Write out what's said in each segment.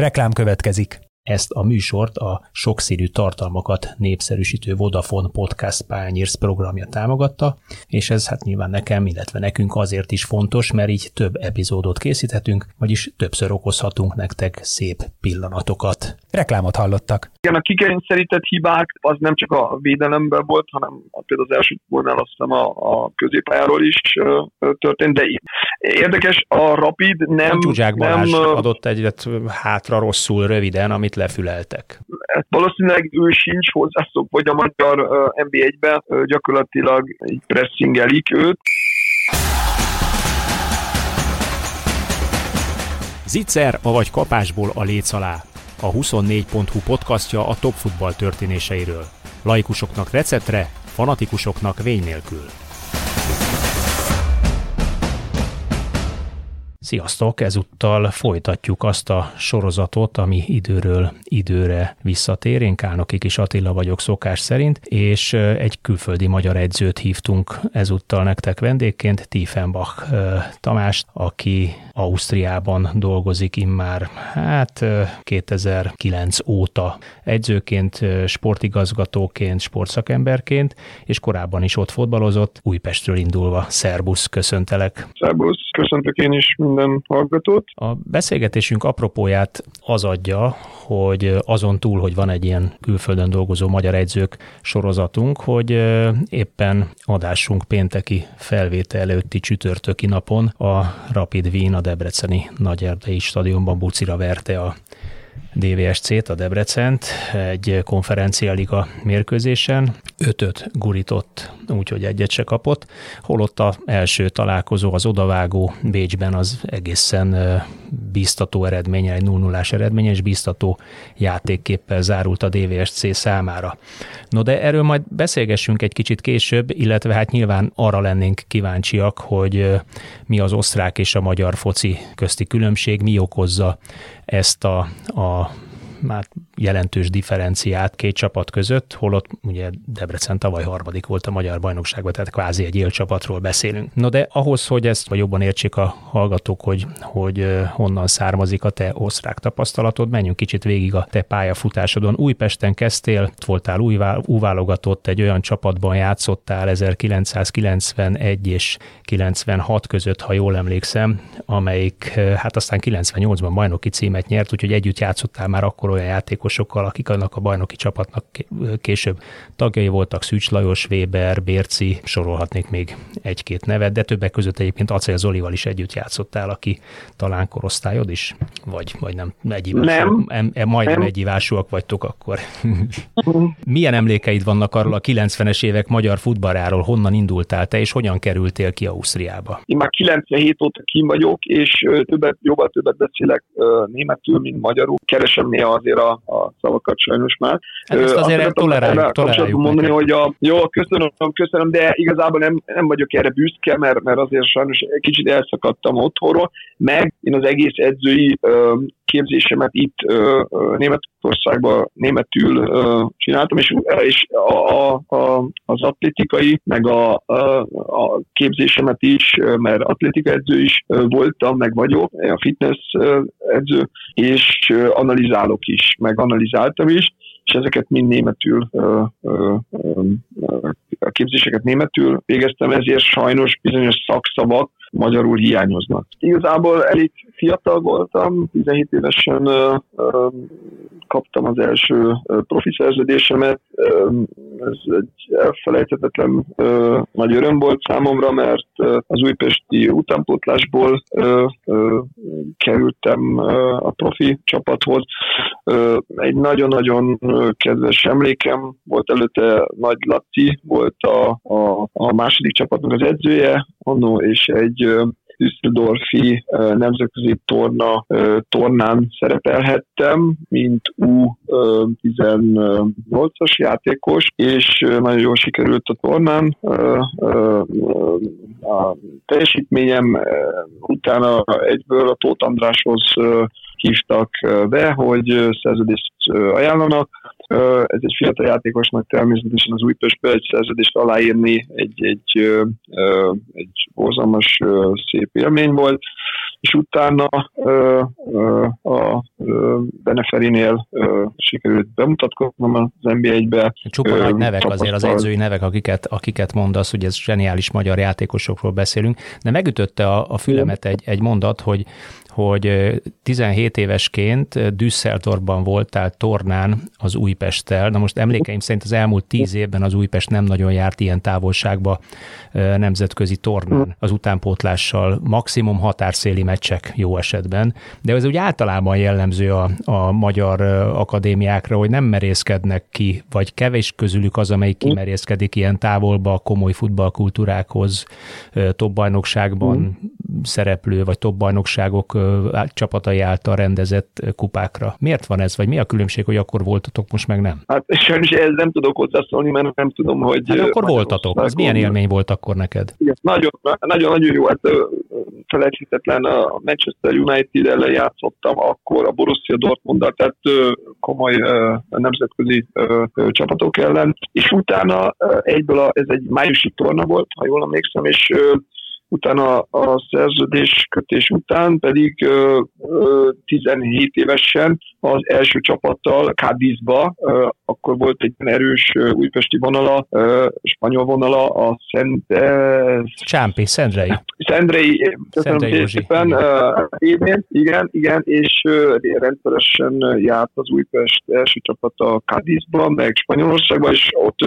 Reklám következik. Ezt a műsort a sokszínű tartalmakat népszerűsítő Vodafone Podcast Pányérsz programja támogatta, és ez hát nyilván nekem, illetve nekünk azért is fontos, mert így több epizódot készíthetünk, vagyis többször okozhatunk nektek szép pillanatokat. Reklámot hallottak. Igen, a kikényszerített hibák az nem csak a védelemben volt, hanem például az első gólnál azt hiszem a, a középpályáról is történt, de érdekes, a Rapid nem... A Balázs nem, adott egyet hátra rosszul, röviden, amit lefüleltek. Hát valószínűleg ő sincs hozzászok, vagy a magyar NB1-ben gyakorlatilag pressingelik őt. Zicser, avagy kapásból a léc alá. A 24.hu podcastja a top futball történéseiről. Laikusoknak receptre, fanatikusoknak vény nélkül. Sziasztok! Ezúttal folytatjuk azt a sorozatot, ami időről időre visszatér. Én Kálnoki Kis Attila vagyok szokás szerint, és egy külföldi magyar edzőt hívtunk ezúttal nektek vendégként, Tiefenbach Tamást, aki Ausztriában dolgozik immár, hát 2009 óta edzőként, sportigazgatóként, sportszakemberként, és korábban is ott fotbalozott, Újpestről indulva. Szerbusz, köszöntelek! Szerbusz, köszöntök én is minden hallgatót. A beszélgetésünk apropóját az adja, hogy azon túl, hogy van egy ilyen külföldön dolgozó magyar edzők sorozatunk, hogy éppen adásunk pénteki felvétel előtti csütörtöki napon a Rapid Wien, a Debreceni Nagyerdei stadionban bucira verte a DVSC-t, a Debrecent egy konferencialiga mérkőzésen. Ötöt gurított, úgyhogy egyet se kapott. Holott a első találkozó, az odavágó Bécsben az egészen biztató eredménye, egy 0 0 eredménye, és biztató játékképpel zárult a DVSC számára. No de erről majd beszélgessünk egy kicsit később, illetve hát nyilván arra lennénk kíváncsiak, hogy mi az osztrák és a magyar foci közti különbség, mi okozza ezt a, a már jelentős differenciát két csapat között, holott ugye Debrecen tavaly harmadik volt a magyar bajnokságban, tehát kvázi egy élcsapatról beszélünk. No de ahhoz, hogy ezt vagy jobban értsék a hallgatók, hogy, hogy honnan származik a te osztrák tapasztalatod, menjünk kicsit végig a te pályafutásodon. Újpesten kezdtél, voltál új, válogatott, egy olyan csapatban játszottál 1991 és 96 között, ha jól emlékszem, amelyik hát aztán 98-ban bajnoki címet nyert, úgyhogy együtt játszottál már akkor olyan játékos játékosokkal, akik annak a bajnoki csapatnak később tagjai voltak, Szűcs Lajos, Weber, Bérci, sorolhatnék még egy-két nevet, de többek között egyébként Acél Zolival is együtt játszottál, aki talán korosztályod is, vagy, vagy nem, egyivásúak, nem, em, majdnem nem. egyivásúak vagytok akkor. Milyen emlékeid vannak arról a 90-es évek magyar futballáról, honnan indultál te, és hogyan kerültél ki Ausztriába? Én már 97 óta kim vagyok, és többet, jobban többet beszélek németül, mint magyarul. Keresem néha azért a, a szavakat sajnos már. Hát ezt azért Azt toleráljuk, toleráljuk mondani, hogy a, jó, köszönöm, köszönöm, de igazából nem, nem vagyok erre büszke, mert, mert azért sajnos kicsit elszakadtam otthonról, meg én az egész edzői képzésemet itt Németországban németül csináltam, és, és a, a, az atlétikai, meg a, a, a képzésemet is, mert atlétika edző is voltam, meg vagyok, a fitness edző, és analizálok is, meg analizáltam is, és ezeket mind németül, a képzéseket németül végeztem, ezért sajnos bizonyos szakszavak magyarul hiányoznak. Igazából elég fiatal voltam, 17 évesen kaptam az első profi szerződésemet. Ez egy elfelejthetetlen nagy öröm volt számomra, mert az újpesti utánpótlásból kerültem a profi csapathoz. Egy nagyon-nagyon kedves emlékem volt előtte Nagy Laci, volt a, a, a második csapatnak az edzője, annó, és egy Düsseldorfi nemzetközi torna, tornán szerepelhettem, mint U18-as játékos, és nagyon jól sikerült a tornán. A teljesítményem utána egyből a Tóth Andráshoz hívtak be, hogy szerződést ajánlanak. Ez egy fiatal játékosnak természetesen az Újpestbe egy szerződést aláírni egy, egy, egy borzalmas szép élmény volt. és utána a Beneferinél sikerült bemutatkoznom az NB1-be. Csupa nagy nevek azért, az edzői nevek, akiket, akiket mondasz, hogy ez zseniális magyar játékosokról beszélünk, de megütötte a, a fülemet egy, egy mondat, hogy hogy 17 évesként Düsseldorfban voltál tornán az Újpesttel. Na most emlékeim szerint az elmúlt 10 évben az Újpest nem nagyon járt ilyen távolságba nemzetközi tornán az utánpótlással, maximum határszéli meccsek jó esetben, de ez úgy általában jellemző a, a magyar akadémiákra, hogy nem merészkednek ki, vagy kevés közülük az, amelyik kimerészkedik ilyen távolba a komoly futballkultúrákhoz, top bajnokságban szereplő, vagy top bajnokságok csapatai által rendezett kupákra. Miért van ez, vagy mi a különbség, hogy akkor voltatok, most meg nem? Hát sajnos ez nem tudok hozzászólni, mert nem tudom, hogy... Hát akkor voltatok, ez milyen élmény volt akkor neked? Igen, nagyon, nagyon, nagyon jó, hát felejthetetlen a Manchester United ellen játszottam akkor a Borussia dortmund tehát komoly nemzetközi csapatok ellen, és utána egyből a, ez egy májusi torna volt, ha jól emlékszem, és utána a szerződés kötés után pedig ö, ö, 17 évesen az első csapattal Cádizba, akkor volt egy erős újpesti vonala, spanyol vonala, a Szent... Csámpi, Szendrei. Szendrei, köszönöm szépen, igen, igen, igen, és rendszeresen járt az Újpest első csapata Cádizba, meg Spanyolországba, és ott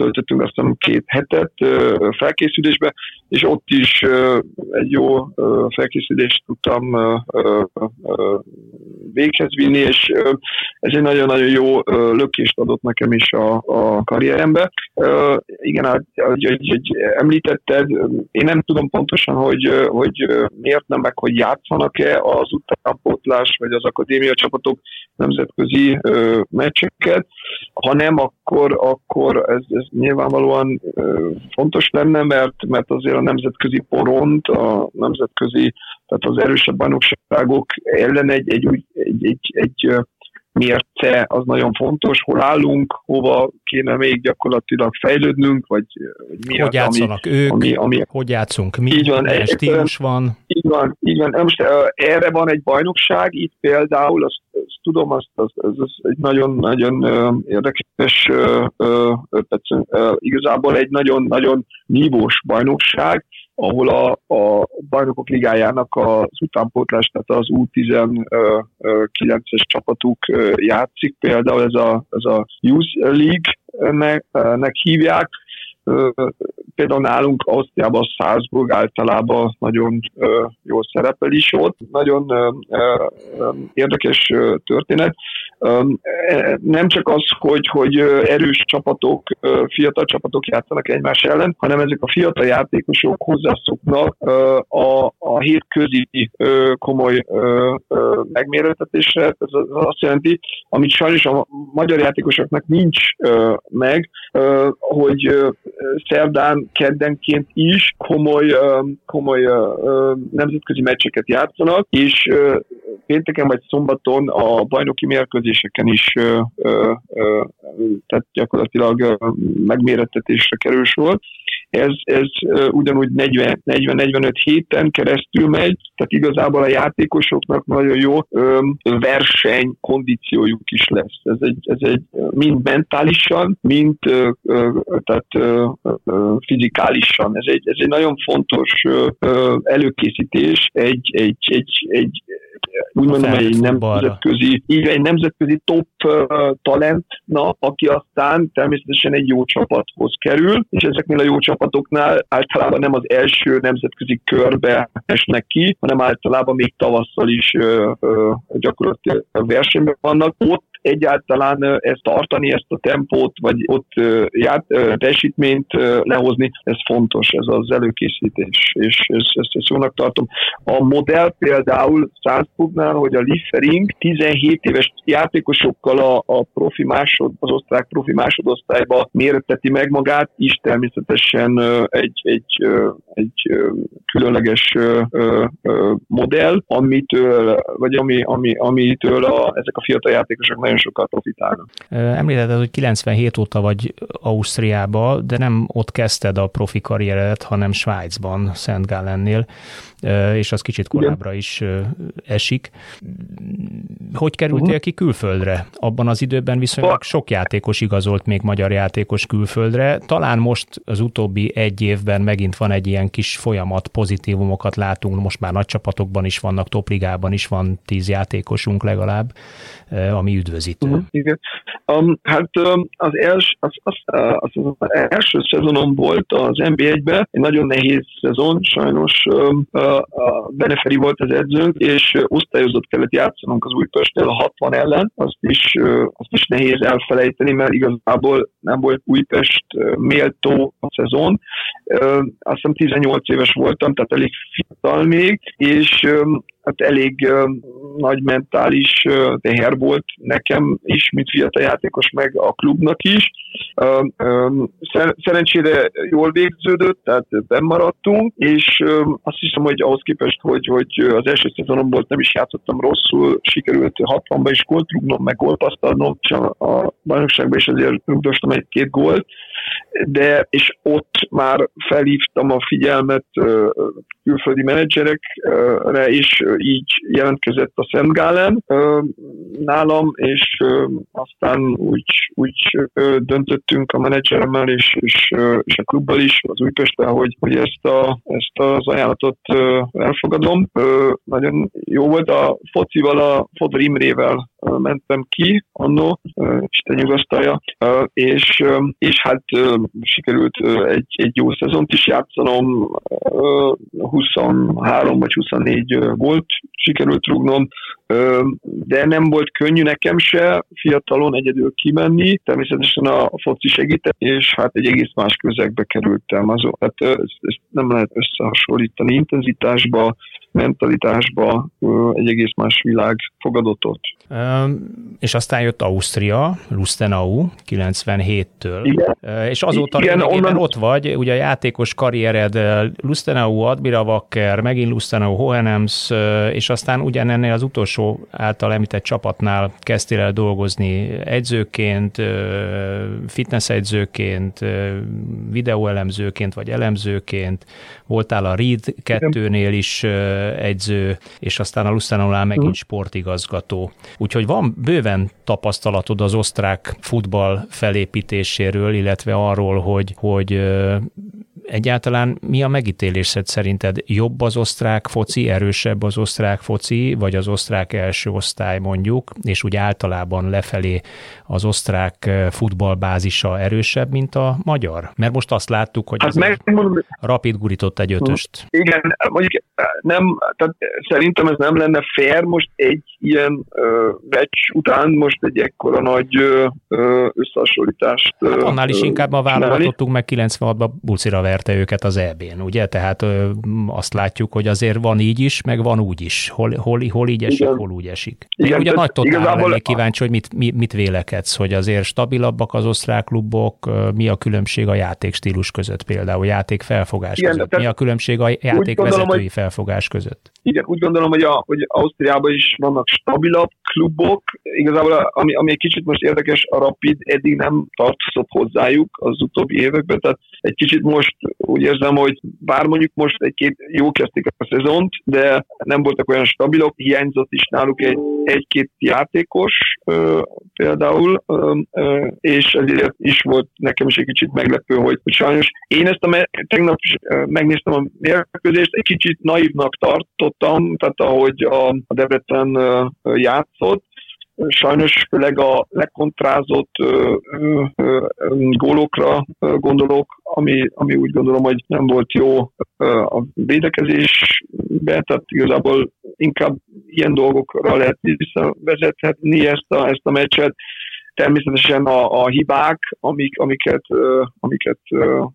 töltöttünk azt két hetet felkészülésbe, és ott is egy jó felkészülést tudtam véghez vinni, és ez egy nagyon-nagyon jó lökést adott nekem is a, a karrierembe. Igen, ahogy, ahogy említetted, én nem tudom pontosan, hogy, hogy miért nem, meg hogy játszanak-e az utánpótlás vagy az akadémia csapatok nemzetközi meccseket, ha nem, akkor, akkor ez, ez nyilvánvalóan fontos lenne, mert, mert azért a nemzetközi poront, a nemzetközi, tehát az erősebb bajnokságok ellen egy, egy, egy, egy, egy, egy mérce az nagyon fontos, hol állunk, hova kéne még gyakorlatilag fejlődnünk, vagy, vagy mi hogy az, játszanak ami, ők, ami, ami, hogy játszunk mi, így van, milyen stílus van. Így van, így van. Most erre van egy bajnokság, itt például, azt, azt tudom, azt, az, az, az egy nagyon-nagyon érdekes, igazából egy nagyon-nagyon nívós bajnokság, ahol a, a bajnokok ligájának az utánpótlás, tehát az U19-es csapatuk játszik, például ez a, ez a Youth League-nek nek hívják, Például nálunk Ausztriában Salzburg általában nagyon jól szerepel is ott. Nagyon érdekes történet. E, nem csak az, hogy, hogy erős csapatok, fiatal csapatok játszanak egymás ellen, hanem ezek a fiatal játékosok hozzászoknak a, a hétközi komoly megméretetésre. Ez azt jelenti, amit sajnos a magyar játékosoknak nincs meg, hogy szerdán, keddenként is komoly, komoly nemzetközi meccseket játszanak, és pénteken vagy szombaton a bajnoki mérkőzéseken is tehát gyakorlatilag megmérettetésre kerül sor. Ez, ez ugyanúgy 40-45 héten keresztül megy, tehát igazából a játékosoknak nagyon jó verseny kondíciójuk is lesz. Ez egy, ez egy mind mentálisan, mind tehát fizikálisan. Ez egy, ez egy nagyon fontos előkészítés egy, egy, egy, egy úgy mondom, egy nemzetközi, így egy nemzetközi top uh, talentna, aki aztán természetesen egy jó csapathoz kerül, és ezeknél a jó csapatoknál általában nem az első nemzetközi körbe esnek ki, hanem általában még tavasszal is uh, uh, gyakorlatilag versenyben vannak. Ott egyáltalán ezt tartani, ezt a tempót, vagy ott ját, teljesítményt lehozni, ez fontos, ez az előkészítés, és ezt, ezt, ezt jónak tartom. A modell például Salzburgnál, hogy a Liefering 17 éves játékosokkal a, a profi másod, az osztrák profi másodosztályba méreteti meg magát, is természetesen egy, egy, egy különleges modell, amitől, vagy ami, ami, amitől a, ezek a fiatal játékosok nagyon sokat profitálnak. Említetted, hogy 97 óta vagy Ausztriába, de nem ott kezdted a profi karrieredet, hanem Svájcban, Szent Gálennél, és az kicsit korábbra is esik. Hogy kerültél uh-huh. ki külföldre? Abban az időben viszonylag sok játékos igazolt még magyar játékos külföldre. Talán most az utóbbi egy évben megint van egy ilyen kis folyamat, pozitívumokat látunk, most már nagy csapatokban is vannak, topligában is van tíz játékosunk legalább, ami üdvözítő. Uh-huh. Igen. Um, hát um, az, els, az, az, az, az első szezonom volt az NB1-ben, egy nagyon nehéz szezon, sajnos um, a Beneferi volt az edzőnk, és osztályozott kellett játszanunk az Újpestnél a 60 ellen, azt is, azt is nehéz elfelejteni, mert igazából nem volt Újpest méltó a szezon. Azt hiszem 18 éves voltam, tehát elég fiatal még, és hát elég uh, nagy mentális uh, teher volt nekem is, mint fiatal játékos, meg a klubnak is. Uh, um, szer- szerencsére jól végződött, tehát bemaradtunk, és uh, azt hiszem, hogy ahhoz képest, hogy, hogy az első szezonomból nem is játszottam rosszul, sikerült 60-ba is gólt rúgnom, meg csak a bajnokságban is azért rúgdostam egy-két gólt, de és ott már felhívtam a figyelmet külföldi menedzserekre, és így jelentkezett a Szent Gálen nálam, és aztán úgy, úgy döntöttünk a menedzseremmel és, és, és a klubbal is, az Újpesttel, hogy, hogy ezt, a, ezt az ajánlatot elfogadom. Nagyon jó volt. A focival, a Fodor Imrével mentem ki annó, Isten nyugasztalja, és, és hát sikerült egy, egy jó szezont is játszanom, 23 vagy 24 volt sikerült rúgnom, de nem volt könnyű nekem se fiatalon egyedül kimenni, természetesen a foci segített, és hát egy egész más közegbe kerültem. Azon, hát ezt nem lehet összehasonlítani intenzitásba, mentalitásba egy egész más világ fogadott ott. És aztán jött Ausztria, Lustenau 97-től, igen. és azóta igen, onnan... ott vagy, ugye a játékos karriered Lustenau, Admira Wacker, megint Lustenau, Hohenems, és aztán ugyanennél az utolsó által említett csapatnál kezdtél el dolgozni edzőként, videóelemzőként vagy elemzőként, voltál a Reed 2-nél is egyző, és aztán a Lusztánolál megint uh-huh. sportigazgató. Úgyhogy van bőven tapasztalatod az osztrák futball felépítéséről, illetve arról, hogy, hogy egyáltalán mi a megítélésed szerinted? Jobb az osztrák foci, erősebb az osztrák foci, vagy az osztrák első osztály mondjuk, és úgy általában lefelé az osztrák futballbázisa erősebb, mint a magyar? Mert most azt láttuk, hogy hát meg, rapid gurított egy ötöst. Igen, mondjuk nem, tehát szerintem ez nem lenne fair most egy ilyen meccs után most egy ekkora nagy ö, összehasonlítást. Hát annál is inkább a válogatottunk meg 96-ban bucira verte őket az EB-n, ugye? Tehát ö, azt látjuk, hogy azért van így is, meg van úgy is. Hol, hol, hol így esik, Igen. hol úgy esik. Igen, ugye nagy totálra lennék kíváncsi, hogy mit, mi, mit vélekedsz, hogy azért stabilabbak az osztrák klubok, mi a különbség a játékstílus között például, játék felfogás Igen, között, mi a különbség a játékvezetői felfogás között? Igen, úgy gondolom, hogy, a, hogy Ausztriában is vannak stabilabb klubok. Igazából ami, ami egy kicsit most érdekes, a Rapid eddig nem tartozott hozzájuk az utóbbi években, tehát egy kicsit most úgy érzem, hogy bár mondjuk most egy-két jó kezdték a szezont, de nem voltak olyan stabilok, hiányzott is náluk egy, egy-két játékos például, és ezért is volt nekem is egy kicsit meglepő, hogy, sajnos én ezt a me- tegnap is megnéztem a mérkőzést, egy kicsit naívnak tartottam, tehát ahogy a, Debrecen játszott, sajnos főleg a legkontrázott ö, gólokra gondolok, ami, ami úgy gondolom, hogy nem volt jó a védekezésbe, tehát igazából inkább ilyen dolgokra lehet visszavezethetni ezt a, ezt a meccset. Természetesen a, a hibák, amik, amiket, amiket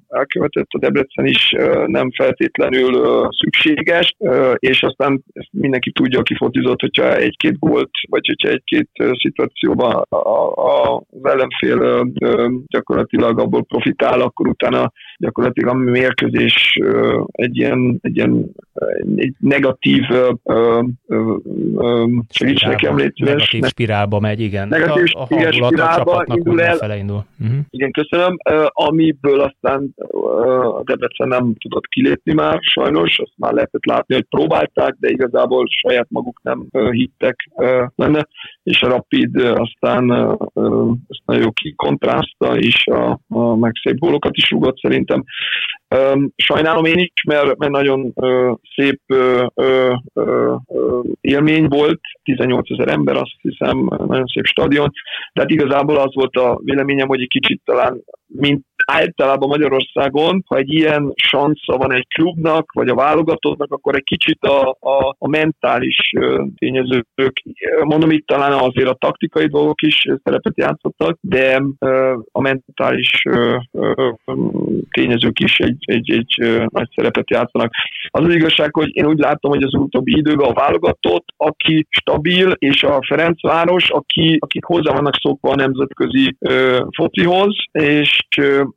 elkövetett a Debrecen is nem feltétlenül szükséges, és aztán ezt mindenki tudja, aki fotizott, hogyha egy-két gólt, vagy hogyha egy-két szituációban az ellenfél gyakorlatilag abból profitál, akkor utána gyakorlatilag a mérkőzés egy ilyen, egy ilyen egy negatív segíts nekem, Negatív spirálba megy, igen. Negatív a, a hangulat a csapatnak indul el. Fele indul. Uh-huh. Igen, köszönöm. Amiből aztán a Debrecen nem tudott kilépni már, sajnos, azt már lehetett látni, hogy próbálták, de igazából saját maguk nem hittek benne, és a Rapid aztán ezt nagyon jó kikontrázta, és a, a meg szép gólokat is rúgott szerintem. Sajnálom én is, mert, mert nagyon szép élmény volt, 18 ezer ember, azt hiszem, nagyon szép stadion, de hát igazából az volt a véleményem, hogy egy kicsit talán, mint általában Magyarországon, ha egy ilyen sansza van egy klubnak, vagy a válogatottnak, akkor egy kicsit a, a, a mentális tényezők, mondom itt talán azért a taktikai dolgok is szerepet játszottak, de a mentális tényezők is egy, egy, egy nagy szerepet játszanak. Az az igazság, hogy én úgy látom, hogy az utóbbi időben a válogatott, aki stabil, és a Ferencváros, aki, akik hozzá vannak szokva a nemzetközi focihoz, és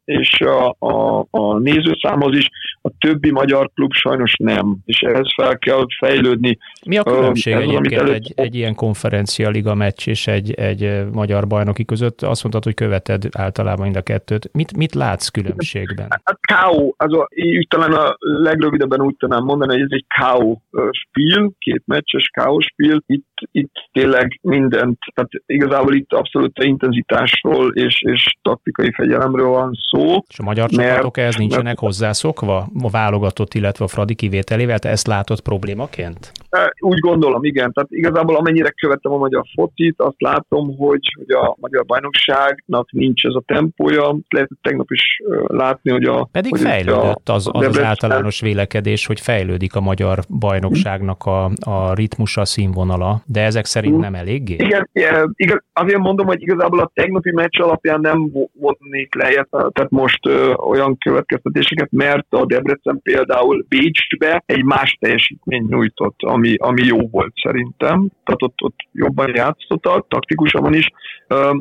és a, a, a nézőszámhoz is, a többi magyar klub sajnos nem, és ehhez fel kell fejlődni. Mi a különbség Ez egyébként előtt... egy, egy ilyen konferencia liga meccs és egy, egy magyar bajnoki között? Azt mondtad, hogy követed általában mind a kettőt. Mit, mit látsz különbségben? Hát K.O. Az a, így talán a legrövidebben úgy tudnám mondani, hogy ez egy K.O. spiel, két meccses K.O. spiel. Itt, itt tényleg mindent, tehát igazából itt abszolút intenzitásról és, és taktikai fegyelemről van szó. És a magyar mert, csapatok ehhez nincsenek mert, hozzászokva, a válogatott, illetve a Fradi kivételével? Te ezt látod problémaként? Úgy gondolom, igen. Tehát igazából amennyire követem a magyar focit, azt látom, hogy, hogy a magyar bajnokságnak nincs ez a tempója. Lehet tegnap is látni, hogy a... Pedig hogy fejlődött az, az, az általános vélekedés, hogy fejlődik a magyar bajnokságnak a, a ritmusa, színvonala, de ezek szerint nem eléggé? Igen, igen, azért mondom, hogy igazából a tegnapi meccs alapján nem vonnék le, tehát most ö, olyan következtetéseket, mert a Debrecen például Bécsbe egy más teljesítmény nyújtott, ami, ami jó volt szerintem. Tehát ott, ott jobban játszottak, taktikusabban is,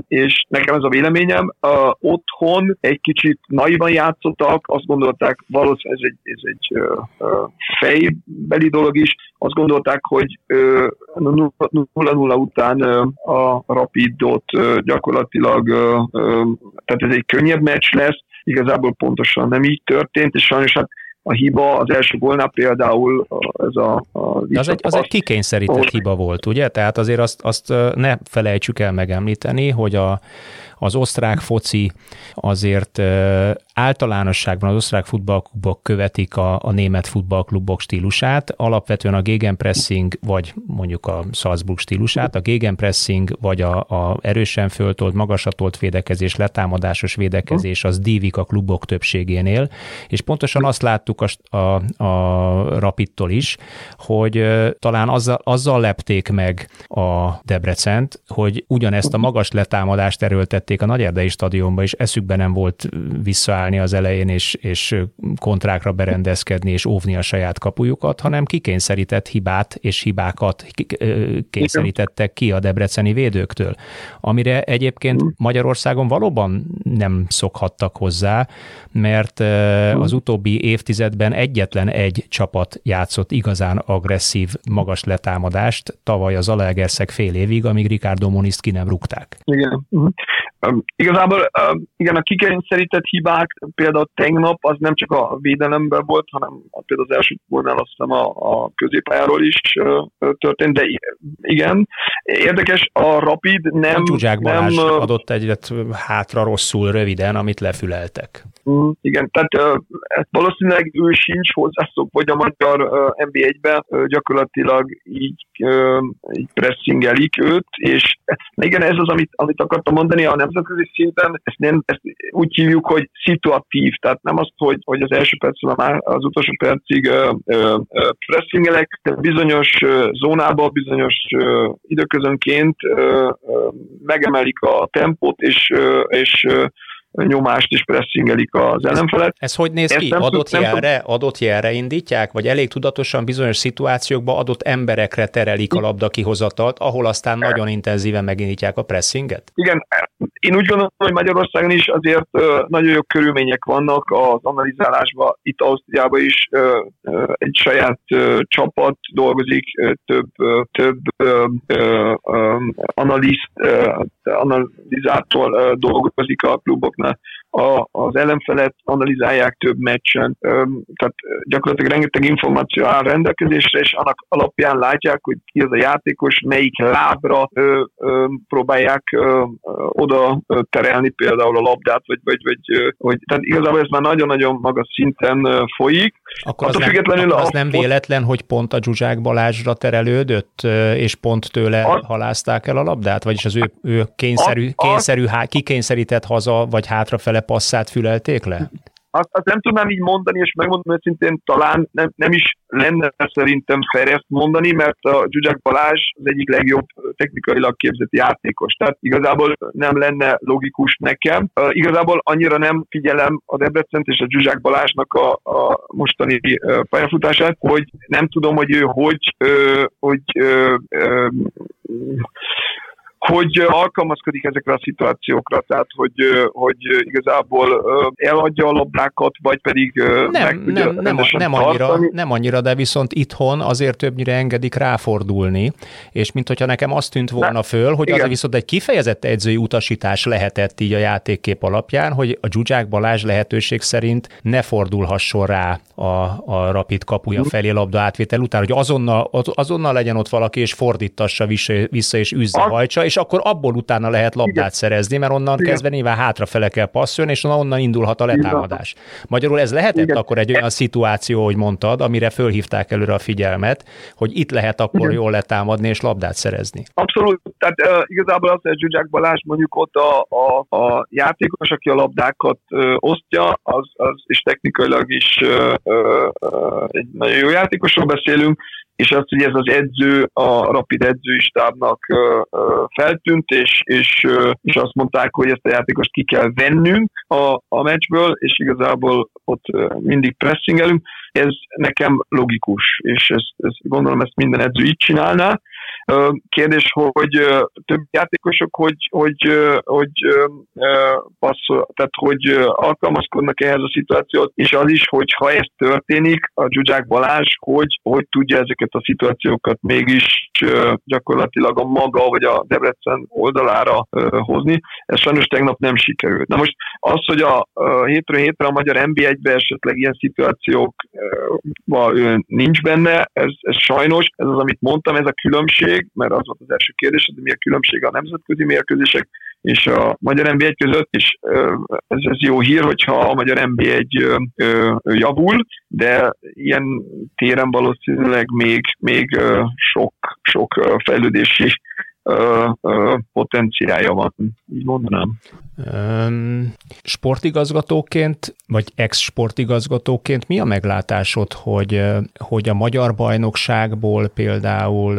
és nekem ez a véleményem. Otthon egy kicsit naivan játszottak, azt gondolták, valószínűleg ez egy, ez egy fejbeli dolog is, azt gondolták, hogy 0-0 után a Rapidot gyakorlatilag, tehát ez egy könnyebb meccs lesz, igazából pontosan nem így történt, és sajnos hát a hiba. Az első gólnál például ez a... a az, egy, az egy kikényszerített ahol... hiba volt, ugye? Tehát azért azt, azt ne felejtsük el megemlíteni, hogy a, az osztrák foci azért általánosságban az osztrák futballklubok követik a, a német futballklubok stílusát, alapvetően a gegenpressing, vagy mondjuk a Salzburg stílusát, a gegenpressing, vagy a, a erősen föltolt, magasatolt védekezés, letámadásos védekezés, az dívik a klubok többségénél, és pontosan azt láttuk a, a, a Rapidtól is, hogy talán azzal, azzal lepték meg a Debrecent, hogy ugyanezt a magas letámadást erőltették a Nagyerdei stadionba, és eszükbe nem volt visszaállni állni az elején, és, és kontrákra berendezkedni, és óvni a saját kapujukat, hanem kikényszerített hibát és hibákat kényszerítettek ki a debreceni védőktől, amire egyébként mm. Magyarországon valóban nem szokhattak hozzá, mert az utóbbi évtizedben egyetlen egy csapat játszott igazán agresszív, magas letámadást, tavaly az Alegerszeg fél évig, amíg Ricardo Moniszt ki nem rúgták. Igen. Mm. Igazából igen, a kikényszerített hibák például tegnap az nem csak a védelemben volt, hanem például az első gólnál azt hiszem a, a középpályáról is történt, de igen. Érdekes, a Rapid nem... A nem, adott egyet hátra rosszul, röviden, amit lefüleltek. Mm, igen, tehát valószínűleg ő sincs hozzászok, hogy a magyar NB1-ben gyakorlatilag így, így pressingelik őt, és igen, ez az, amit, amit akartam mondani, a nemzetközi szinten ezt, nem, ezt úgy hívjuk, hogy szituatív, tehát nem azt, hogy, hogy az első percben már az utolsó percig pressingelek, de bizonyos zónába, bizonyos időközönként megemelik a tempót, és, és nyomást is pressingelik az ellenfelet. Ez hogy néz ki? Nem adott, nem jelre, adott jelre indítják, vagy elég tudatosan bizonyos szituációkban adott emberekre terelik a labda kihozatalt, ahol aztán nagyon intenzíven megindítják a pressinget? Igen, Én úgy gondolom, hogy Magyarországon is azért nagyon jó körülmények vannak az analizálásban. Itt Ausztriában is egy saját csapat dolgozik, több, több analiszt, analizátor dolgozik a stigma a, az ellenfelet analizálják több meccsen, tehát gyakorlatilag rengeteg információ áll rendelkezésre, és annak alapján látják, hogy ki az a játékos, melyik lábra ö, ö, próbálják ö, oda terelni például a labdát, vagy, vagy, vagy vagy tehát igazából ez már nagyon-nagyon magas szinten folyik. Akkor az, nem, függetlenül akkor az a, nem véletlen, hogy pont a Zsuzsák Balázsra terelődött, és pont tőle a, halázták el a labdát? Vagyis az ő, ő kényszerű, kényszerű há, kikényszerített haza, vagy hátrafele passzát fülelték le? azt, azt nem tudnám így mondani, és megmondom őszintén, talán nem, nem is lenne szerintem fair ezt mondani, mert a Zsuzsák Balázs az egyik legjobb technikailag képzett játékos. Tehát igazából nem lenne logikus nekem. Uh, igazából annyira nem figyelem a Debrecent és a Zsuzsák Balázsnak a, a mostani uh, pályafutását, hogy nem tudom, hogy ő hogy, uh, hogy hogy alkalmazkodik ezekre a szituációkra, tehát hogy, hogy igazából eladja a labdákat, vagy pedig nem, meg nem, nem, nem, annyira, nem annyira, de viszont itthon azért többnyire engedik ráfordulni, és mint hogyha nekem azt tűnt volna föl, hogy az viszont egy kifejezett edzői utasítás lehetett így a játékkép alapján, hogy a Zsuzsák Balázs lehetőség szerint ne fordulhasson rá a, a rapid kapuja mhm. felé labda átvétel után, hogy azonnal, azonnal legyen ott valaki, és fordítassa vissza, vissza és üzze, hajtsa, és akkor abból utána lehet labdát Igen. szerezni, mert onnan Igen. kezdve nyilván hátrafele kell passzolni, és onnan indulhat a letámadás. Magyarul ez lehetett Igen. akkor egy olyan szituáció, hogy mondtad, amire fölhívták előre a figyelmet, hogy itt lehet akkor Igen. jól letámadni és labdát szerezni. Abszolút, tehát uh, igazából az, hogy Zsuzsák Balázs mondjuk ott a, a, a játékos, aki a labdákat uh, osztja, az, az és technikailag is uh, uh, egy nagyon jó játékosról beszélünk, és azt, hogy ez az edző, a Rapid edzői stábnak feltűnt, és, és, és azt mondták, hogy ezt a játékost ki kell vennünk a, a meccsből, és igazából ott mindig pressingelünk. Ez nekem logikus, és ezt, ezt gondolom, ezt minden edző így csinálná, Kérdés, hogy több játékosok, hogy, hogy, hogy passzol, tehát hogy alkalmazkodnak ehhez a szituációt, és az is, hogy ha ez történik, a Zsuzsák Balázs, hogy, hogy tudja ezeket a szituációkat mégis gyakorlatilag a maga vagy a Debrecen oldalára hozni. Ez sajnos tegnap nem sikerült. Na most az, hogy a hétről hétre a magyar NB1-be esetleg ilyen szituációkban nincs benne, ez, ez sajnos, ez az, amit mondtam, ez a különbség, különbség, mert az volt az első kérdés, hogy mi a különbség a nemzetközi mérkőzések és a magyar NB1 között, és ez, ez jó hír, hogyha a magyar NB1 javul, de ilyen téren valószínűleg még, még sok, sok fejlődési potenciája van, így mondanám. Sportigazgatóként, vagy ex-sportigazgatóként mi a meglátásod, hogy, hogy a magyar bajnokságból például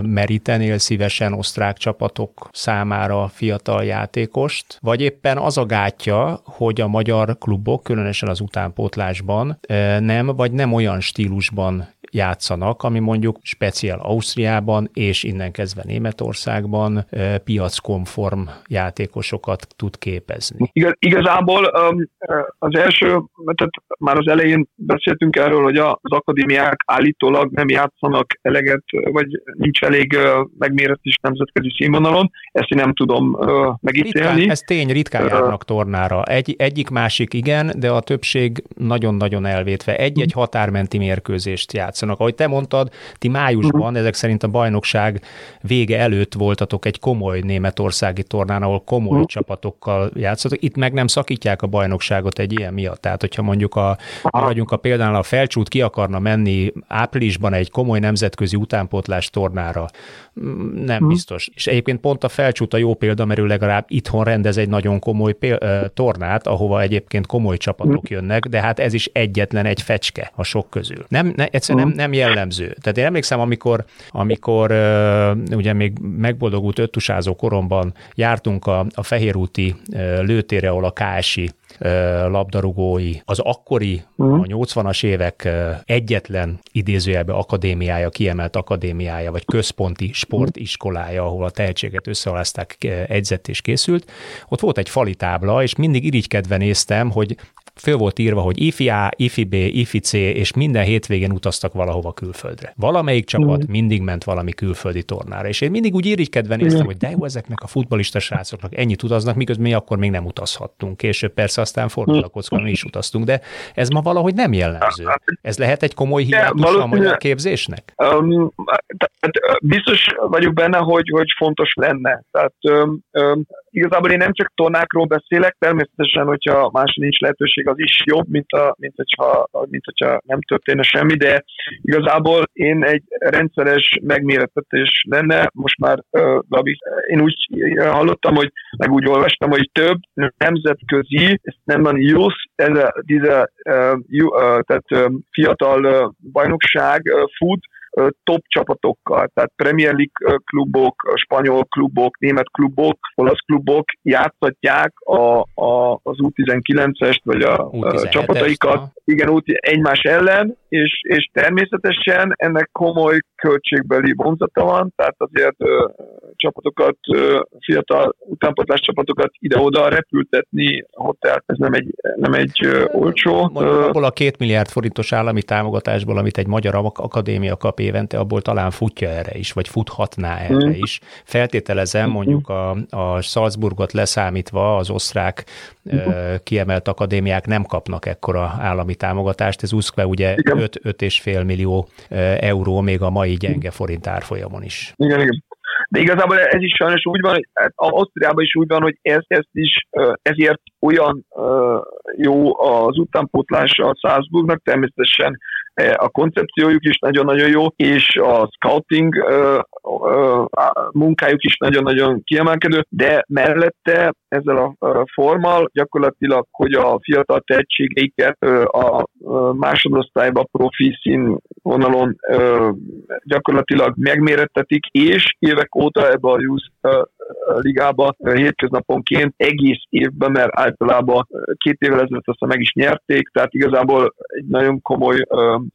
merítenél szívesen osztrák csapatok számára fiatal játékost, vagy éppen az a gátja, hogy a magyar klubok, különösen az utánpótlásban nem, vagy nem olyan stílusban játszanak, ami mondjuk speciál Ausztriában és innen kezdve Németországban piackonform játékosokat tud képezni. Igaz, igazából az első, tehát már az elején beszéltünk erről, hogy az akadémiák állítólag nem játszanak eleget, vagy nincs elég megméretés nemzetközi színvonalon, ezt én nem tudom megítélni. Ritkán, ez tény, ritkán járnak tornára. Egy, egyik másik igen, de a többség nagyon-nagyon elvétve. Egy-egy határmenti mérkőzést játszanak játszanak. Ahogy te mondtad, ti májusban, uh-huh. ezek szerint a bajnokság vége előtt voltatok egy komoly németországi tornán, ahol komoly uh-huh. csapatokkal játszatok. Itt meg nem szakítják a bajnokságot egy ilyen miatt. Tehát, hogyha mondjuk a, maradjunk a példánál, a felcsút ki akarna menni áprilisban egy komoly nemzetközi utánpótlás tornára, mm, nem uh-huh. biztos. És egyébként pont a felcsút a jó példa, mert ő legalább itthon rendez egy nagyon komoly péld, tornát, ahova egyébként komoly csapatok jönnek, de hát ez is egyetlen egy fecske a sok közül. Nem, ne, egyszerűen nem nem jellemző. Tehát én emlékszem, amikor, amikor ugye még megboldogult öttusázó koromban jártunk a, a Fehérúti lőtére, ahol a KSI labdarúgói, az akkori, uh-huh. a 80-as évek egyetlen idézőjelbe akadémiája, kiemelt akadémiája, vagy központi sportiskolája, ahol a tehetséget összealázták, egyzett és készült. Ott volt egy fali tábla, és mindig irigykedve néztem, hogy föl volt írva, hogy IFI A, IFI B, IFI C, és minden hétvégén utaztak valahova külföldre. Valamelyik csapat mm. mindig ment valami külföldi tornára, és én mindig úgy irigykedve néztem, hogy de jó, ezeknek a futbalista srácoknak ennyit utaznak, miközben mi akkor még nem utazhattunk. Később persze aztán fordul a kocka, mi is utaztunk, de ez ma valahogy nem jellemző. Ez lehet egy komoly hiátus a magyar képzésnek? Um, biztos vagyok benne, hogy, hogy fontos lenne. Tehát um, um, igazából én nem csak tornákról beszélek, természetesen, hogyha más nincs lehetőség, az is jobb, mint, a, mint, hogyha, mint hogyha nem történne semmi, de igazából én egy rendszeres megméretetés lenne, most már uh, én úgy hallottam, hogy meg úgy olvastam, hogy több nemzetközi, ezt nem van youth, ez a, ez a uh, uh, tehát uh, fiatal uh, bajnokság uh, food, top csapatokkal, tehát Premier League klubok, spanyol klubok, német klubok, olasz klubok játszhatják a, a, az U19-est, vagy a, a csapataikat, ha. igen, út egymás ellen, és, és természetesen ennek komoly költségbeli vonzata van, tehát azért ö, csapatokat, ö, fiatal utánpotlás csapatokat ide-oda repültetni hotel, ez nem egy, nem egy ö, olcsó. Mondjuk abból a két milliárd forintos állami támogatásból, amit egy magyar akadémia kap évente, abból talán futja erre is, vagy futhatná erre mm. is. Feltételezem mondjuk a, a Salzburgot leszámítva az osztrák mm. kiemelt akadémiák nem kapnak ekkora állami támogatást. Ez úszkve ugye 5-5,5 millió euró még a mai gyenge forint árfolyamon is. Igen, igen. De igazából ez is sajnos úgy van, hogy hát Ausztriában is úgy van, hogy ez, ez is, ezért olyan jó az utánpótlása a Salzburgnak, természetesen a koncepciójuk is nagyon-nagyon jó, és a scouting munkájuk is nagyon-nagyon kiemelkedő, de mellette ezzel a formal gyakorlatilag, hogy a fiatal tehetségeiket a másodosztályba profi színvonalon gyakorlatilag megmérettetik, és évek óta ebbe a ligába hétköznaponként egész évben, mert általában két évvel ezelőtt aztán meg is nyerték, tehát igazából egy nagyon komoly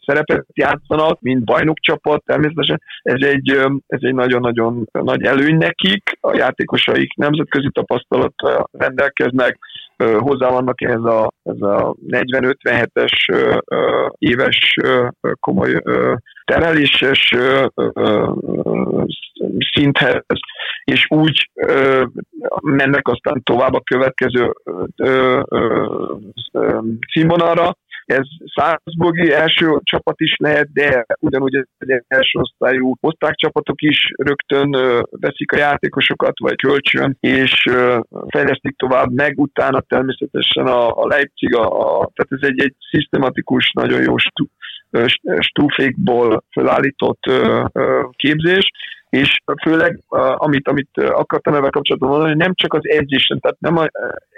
szerepet játszanak, mint bajnokcsapat, természetesen. Ez egy, ez egy nagyon-nagyon nagy előny nekik, a játékosaik nemzetközi tapasztalat rendelkeznek, hozzá vannak ehhez a, ez a 40-57-es éves komoly tereléses szinthez, és úgy mennek aztán tovább a következő színvonalra. Ez Salzburgi első csapat is lehet, de ugyanúgy az első osztályú osztrák csapatok is rögtön veszik a játékosokat, vagy kölcsön, és fejlesztik tovább, meg utána természetesen a, a Leipzig, a, a, tehát ez egy, egy szisztematikus, nagyon jó stúfékból felállított képzés, és főleg, amit, amit akartam ebben kapcsolatban mondani, hogy nem csak az edzésen, tehát nem a,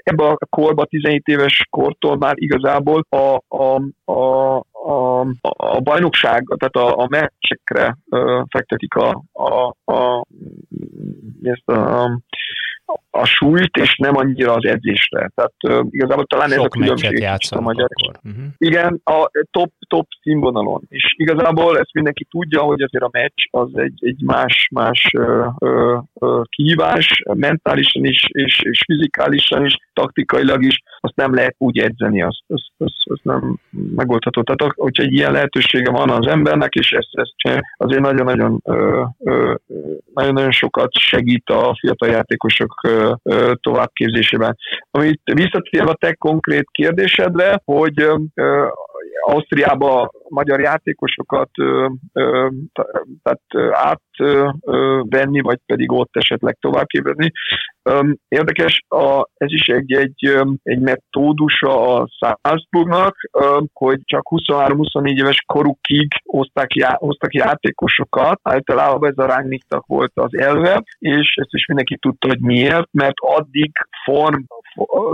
ebbe a korba, 17 éves kortól már igazából a, a, a, a, a bajnokság, tehát a, a meccsekre fektetik a, a, a, ezt a, a súlyt, és nem annyira az edzésre. Tehát uh, igazából talán Sok ez a különbség a magyar. Uh-huh. Igen, a top, top színvonalon. És igazából ezt mindenki tudja, hogy azért a meccs az egy, egy más, más uh, uh, kihívás, mentálisan is, és, és fizikálisan is, taktikailag is, azt nem lehet úgy edzeni, azt, azt, azt, azt nem megoldható. Tehát hogyha egy ilyen lehetősége van az embernek, és ezt, ezt azért nagyon-nagyon nagyon-nagyon sokat segít a fiatal játékosok továbbképzésében. Amit visszatérve a te konkrét kérdésedre, hogy Ausztriába magyar játékosokat ö, ö, tehát átvenni, vagy pedig ott esetleg továbbképezni. Érdekes, a, ez is egy, egy, egy metódusa a Salzburgnak, hogy csak 23-24 éves korukig hozták, já, hoztak játékosokat, általában ez a rányknak volt az elve, és ezt is mindenki tudta, hogy miért, mert addig form,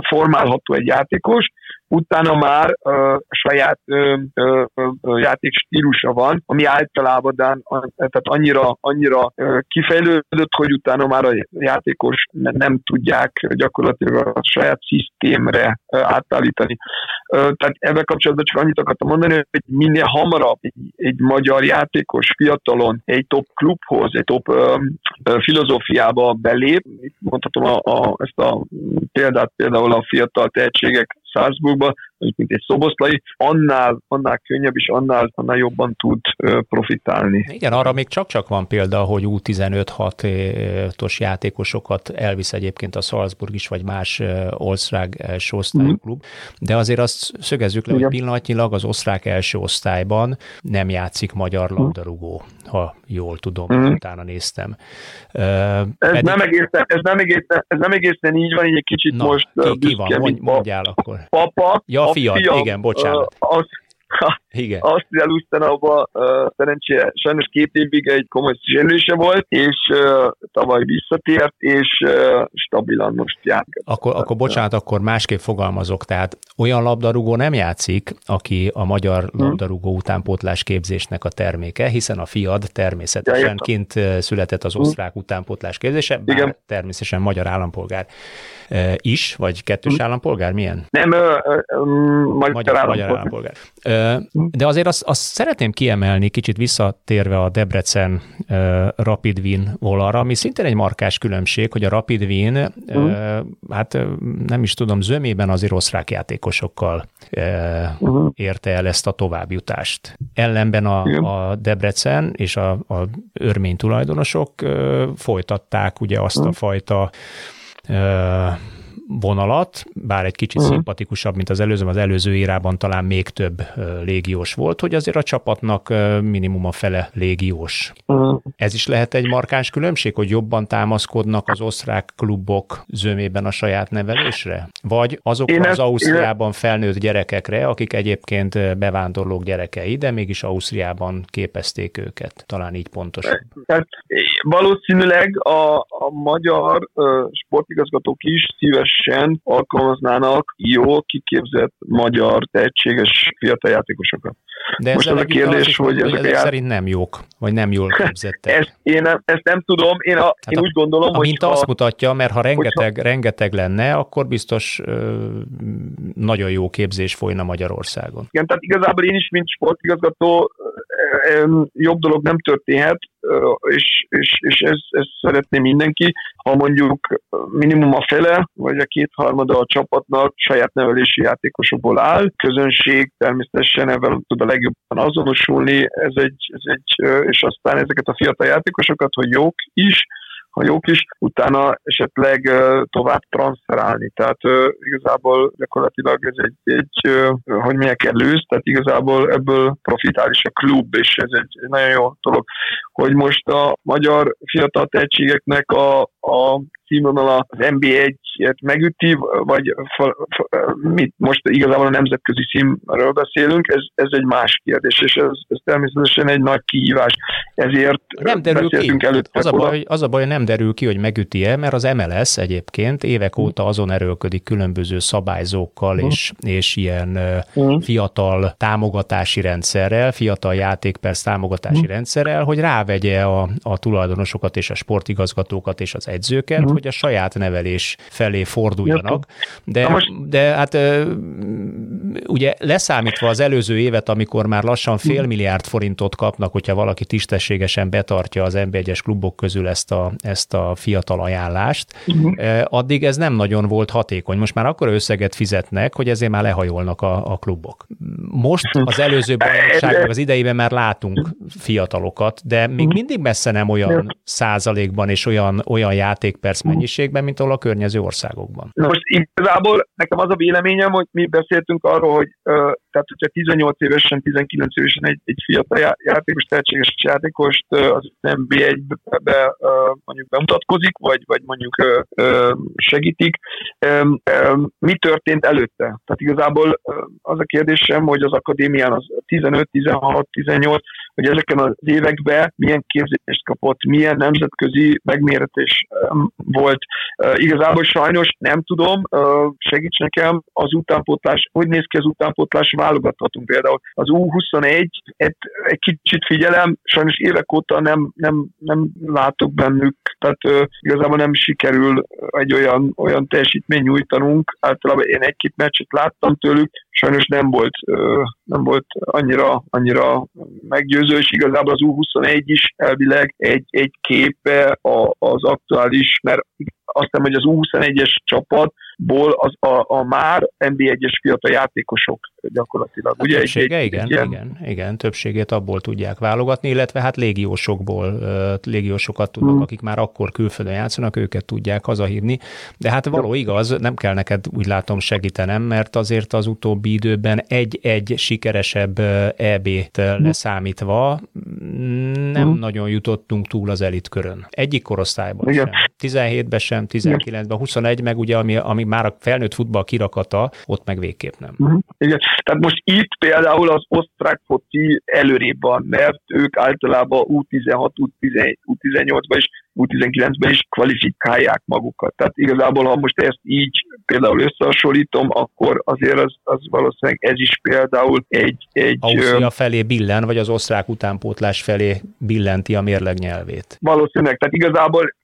formálható egy játékos, utána már uh, saját uh, uh, játékstílusa van, ami általában tehát annyira, annyira kifejlődött, hogy utána már a játékos nem tudják gyakorlatilag a saját szisztémre átállítani. Tehát ebben kapcsolatban csak annyit akartam mondani, hogy minél hamarabb egy, egy magyar játékos fiatalon egy top klubhoz, egy top filozófiába belép, mondhatom a, a, ezt a példát például a fiatal tehetségek Salzburgba, mint egy szoboszlai, annál, annál könnyebb és annál, annál jobban tud profitálni. Igen, arra még csak-csak van példa, hogy U15-6-os játékosokat elvisz egyébként a Salzburg is, vagy más osztrák első osztályú mm. klub, de azért azt szögezzük le, Igen. hogy pillanatnyilag az osztrák első osztályban nem játszik magyar mhm. labdarúgó, ha jól tudom, mm. utána néztem. ez, Pedig... nem egészen, ez, nem egészen, ez nem egészen így van, így egy kicsit Na, most ki, ki van? Mondj, mondjál akkor. Papa, ja, a fiat, fiam, igen, bocsánat. Az, igen. Ausztriál Usztanauban uh, szerencsére sajnos két évig egy komoly sérülése volt, és uh, tavaly visszatért, és uh, stabilan most játszik. Akkor, akkor bocsánat, akkor másképp fogalmazok, tehát olyan labdarúgó nem játszik, aki a magyar hmm. labdarúgó utánpótlás képzésnek a terméke, hiszen a fiad természetesen ja, kint született az osztrák hmm. utánpótlás képzése, bár Igen. természetesen magyar állampolgár is, vagy kettős hmm. állampolgár, milyen? Nem, ö, ö, ö, magyar, magyar állampolgár. Magyar állampolgár. De azért azt, azt szeretném kiemelni, kicsit visszatérve a Debrecen Rapid Win volalra, ami szintén egy markás különbség, hogy a Rapid Win, uh-huh. hát nem is tudom, zömében azért osztrák játékosokkal uh-huh. érte el ezt a továbbjutást. Ellenben a, a Debrecen és a, a örmény tulajdonosok folytatták ugye azt a fajta vonalat, bár egy kicsit uh-huh. szimpatikusabb, mint az előző, az előző érában talán még több légiós volt, hogy azért a csapatnak minimum a fele légiós. Uh-huh. Ez is lehet egy markáns különbség, hogy jobban támaszkodnak az osztrák klubok zömében a saját nevelésre? Vagy azok én az Ausztriában felnőtt gyerekekre, akik egyébként bevándorlók gyerekei, de mégis Ausztriában képezték őket. Talán így pontosabb. Tehát valószínűleg a, a magyar uh, sportigazgatók is szíves szívesen alkalmaznának jó, kiképzett magyar, tehetséges fiatal játékosokat. De Most az a kérdés, hogy, hogy ezek, ezek jár... szerint nem jók, vagy nem jól képzettek. ezt, én, nem, ezt nem tudom, én, a, hát én a, úgy gondolom, hogy... Mint azt mutatja, mert ha rengeteg, hogyha... rengeteg lenne, akkor biztos ö, nagyon jó képzés folyna Magyarországon. Igen, tehát igazából én is, mint sportigazgató, jobb dolog nem történhet, és, és, és ez, ez szeretné mindenki, ha mondjuk minimum a fele, vagy a kétharmada a csapatnak saját nevelési játékosokból áll, közönség természetesen ebben tud a legjobban azonosulni, ez egy, ez egy, és aztán ezeket a fiatal játékosokat, hogy jók is, ha jók is, utána esetleg tovább transferálni. Tehát igazából gyakorlatilag ez egy, egy hogy milyen lősz, tehát igazából ebből profitál is a klub, és ez egy nagyon jó dolog, hogy most a magyar fiatal tehetségeknek a, a színvonala az NB1-et megüti, vagy mit most igazából a nemzetközi színről beszélünk, ez, ez egy más kérdés, és ez, ez természetesen egy nagy kihívás. Ezért nem derül ki. Az a, baj, az a baj, nem derül ki, hogy megüti-e, mert az MLS egyébként évek hm. óta azon erőlködik különböző szabályzókkal mm. és, és ilyen mm. fiatal támogatási rendszerrel, fiatal játékperc támogatási mm. rendszerrel, hogy rávegye a, a tulajdonosokat és a sportigazgatókat és az edzőket, mm hogy a saját nevelés felé forduljanak. De, de hát ugye leszámítva az előző évet, amikor már lassan fél milliárd forintot kapnak, hogyha valaki tisztességesen betartja az NB1-es klubok közül ezt a, ezt a fiatal ajánlást, uh-huh. addig ez nem nagyon volt hatékony. Most már akkor összeget fizetnek, hogy ezért már lehajolnak a, a klubok. Most az előző bajnokságban, az idejében már látunk fiatalokat, de még mhm. mindig messze nem olyan százalékban és olyan, olyan játékperc mennyiségben, mint ahol a környező országokban. Na most igazából nekem az a véleményem, hogy mi beszéltünk arról, hogy tehát hogyha 18 évesen, 19 évesen egy, egy fiatal játékos, tehetséges játékost az NB1-be uh, mondjuk bemutatkozik, vagy, vagy mondjuk segítik, mi történt előtte? Tehát igazából az a kérdésem, hogy az akadémián az 15, 16, 18, hogy ezeken az években milyen képzést kapott, milyen nemzetközi megméretés volt. Igazából sajnos nem tudom, segíts nekem az utánpótlás, hogy néz ki az utánpótlás válogathatunk például. Az U21, egy, egy kicsit figyelem, sajnos évek óta nem, nem, nem látok bennük, tehát ö, igazából nem sikerül egy olyan, olyan teljesítmény nyújtanunk. Általában én egy-két meccset láttam tőlük, sajnos nem volt, ö, nem volt annyira, annyira meggyőző, és igazából az U21 is elvileg egy, egy képe az aktuális, mert azt hiszem, hogy az U21-es csapatból az a, a már NB1-es fiatal játékosok gyakorlatilag. Hát ugye többsége, egy, igen, egy, igen, igen, többségét abból tudják válogatni, illetve hát légiósokból, légiósokat tudnak, hmm. akik már akkor külföldön játszanak, őket tudják hazahívni, de hát való igaz, nem kell neked úgy látom segítenem, mert azért az utóbbi időben egy-egy sikeresebb EB-t hmm. leszámítva nem hmm. nagyon jutottunk túl az elitkörön. Egyik korosztályban igen. sem. 17-ben sem, 19-ben, 21 meg ugye, ami, ami már a felnőtt futball kirakata, ott meg végképp nem. Uh-huh. Igen. Tehát most itt például az osztrák foci előrébb van, mert ők általában U16, U17, U18-ban is U19-ben is kvalifikálják magukat. Tehát igazából, ha most ezt így például összehasonlítom, akkor azért az, az valószínűleg ez is például egy... egy Ausztria felé billen, vagy az osztrák utánpótlás felé billenti a mérleg nyelvét. Valószínűleg. Tehát igazából,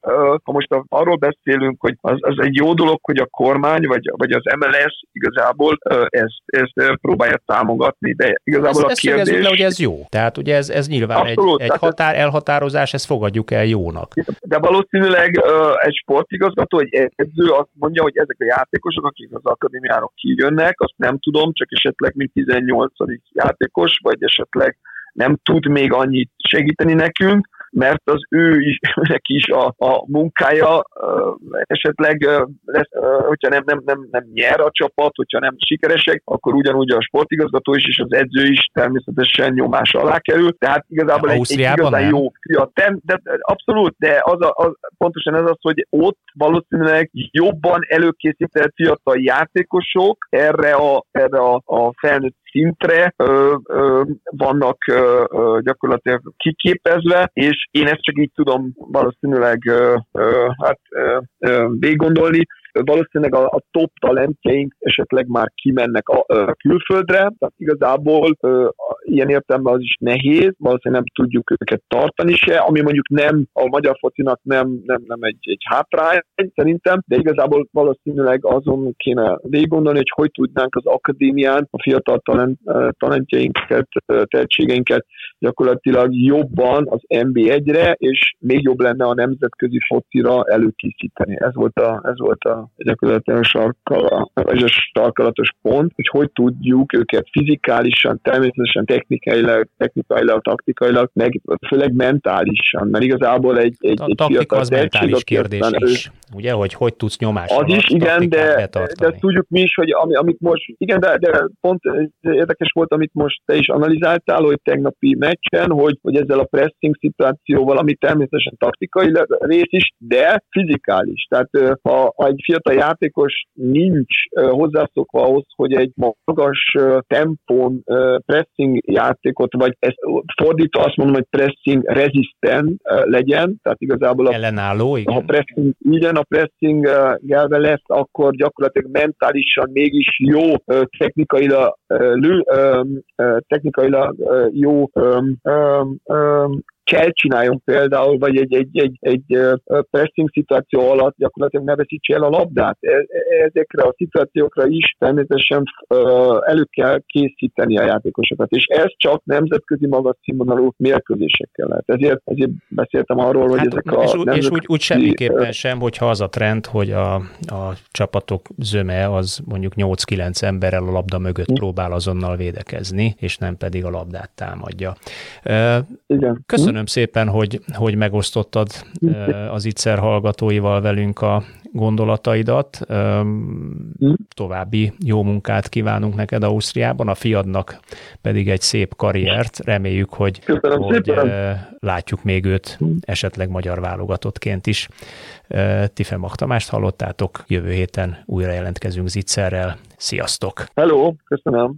ha most arról beszélünk, hogy az, az egy jó dolog, hogy a kormány, vagy, vagy az MLS igazából ezt, ezt próbálja támogatni, de igazából ezt, a kérdés... le, hogy ez jó. Tehát ugye ez, ez nyilván Abszolút, egy, egy határ, elhatározás, ezt fogadjuk el jónak de valószínűleg egy sportigazgató, egy edző azt mondja, hogy ezek a játékosok, akik az akadémiáról kijönnek, azt nem tudom, csak esetleg mint 18. játékos, vagy esetleg nem tud még annyit segíteni nekünk, mert az ő is, neki is a, a munkája esetleg lesz, hogyha nem, nem, nem, nem nyer a csapat, hogyha nem sikeresek, akkor ugyanúgy a sportigazgató is és az edző is természetesen nyomás alá kerül. Tehát igazából egy, egy igazán nem? jó fia. De, de, abszolút, de az, a, az, pontosan ez az, hogy ott valószínűleg jobban előkészített fiatal játékosok erre a, erre a, a felnőtt szintre ö, ö, vannak ö, gyakorlatilag kiképezve, és én ezt csak így tudom valószínűleg ö, ö, hát ö, ö, végiggondolni, valószínűleg a, a top talentjeink esetleg már kimennek a, a külföldre, tehát igazából ö, ilyen értelemben az is nehéz, valószínűleg nem tudjuk őket tartani se, ami mondjuk nem a magyar focinak nem, nem, nem egy, egy hátrány szerintem, de igazából valószínűleg azon kéne végig gondolni, hogy hogy tudnánk az akadémián a fiatal talent, talentjeinket, tehetségeinket gyakorlatilag jobban az NB1-re, és még jobb lenne a nemzetközi focira előkészíteni. Ez volt a, ez volt a gyakorlatilag a sarkala, vagy a sarkalatos pont, hogy hogy tudjuk őket fizikálisan, természetesen technikailag, technikailag, taktikailag, meg főleg mentálisan, mert igazából egy, egy, a egy taktika az mentális kérdés is, ő, ugye, hogy hogy tudsz nyomást Az is, igen, de, de tudjuk mi is, hogy ami, amit most, igen, de, de pont érdekes volt, amit most te is analizáltál, hogy tegnapi meccsen, hogy, hogy ezzel a pressing szituációval, ami természetesen taktikai rész is, de fizikális. Tehát ha, ha egy fiatal játékos nincs hozzászokva ahhoz, hogy egy magas tempón pressing játékot, vagy ezt fordítva azt mondom, hogy pressing resistant legyen, tehát igazából a, Ellenálló, igen. ha pressing, igen, a pressing gelve lesz, akkor gyakorlatilag mentálisan mégis jó technikailag, technikailag jó kell csináljon például, vagy egy, egy, egy, egy pressing szituáció alatt gyakorlatilag ne veszítse el a labdát. E, e, ezekre a szituációkra is természetesen elő kell készíteni a játékosokat, és ez csak nemzetközi magas színvonalú mérkőzésekkel lehet. Ezért, ezért beszéltem arról, hogy hát, ezek a És, nemzetközi... és úgy, úgy semmiképpen sem, hogyha az a trend, hogy a, a csapatok zöme az mondjuk 8-9 emberrel a labda mögött próbál azonnal védekezni, és nem pedig a labdát támadja. Igen. Köszönöm Köszönöm szépen, hogy, hogy megosztottad az ITSZER hallgatóival velünk a gondolataidat. További jó munkát kívánunk neked Ausztriában, a fiadnak pedig egy szép karriert. Reméljük, hogy, hogy látjuk még őt esetleg magyar válogatottként is. Tife Tamást hallottátok, jövő héten újra jelentkezünk Zitzerrel. Sziasztok! Hello, köszönöm!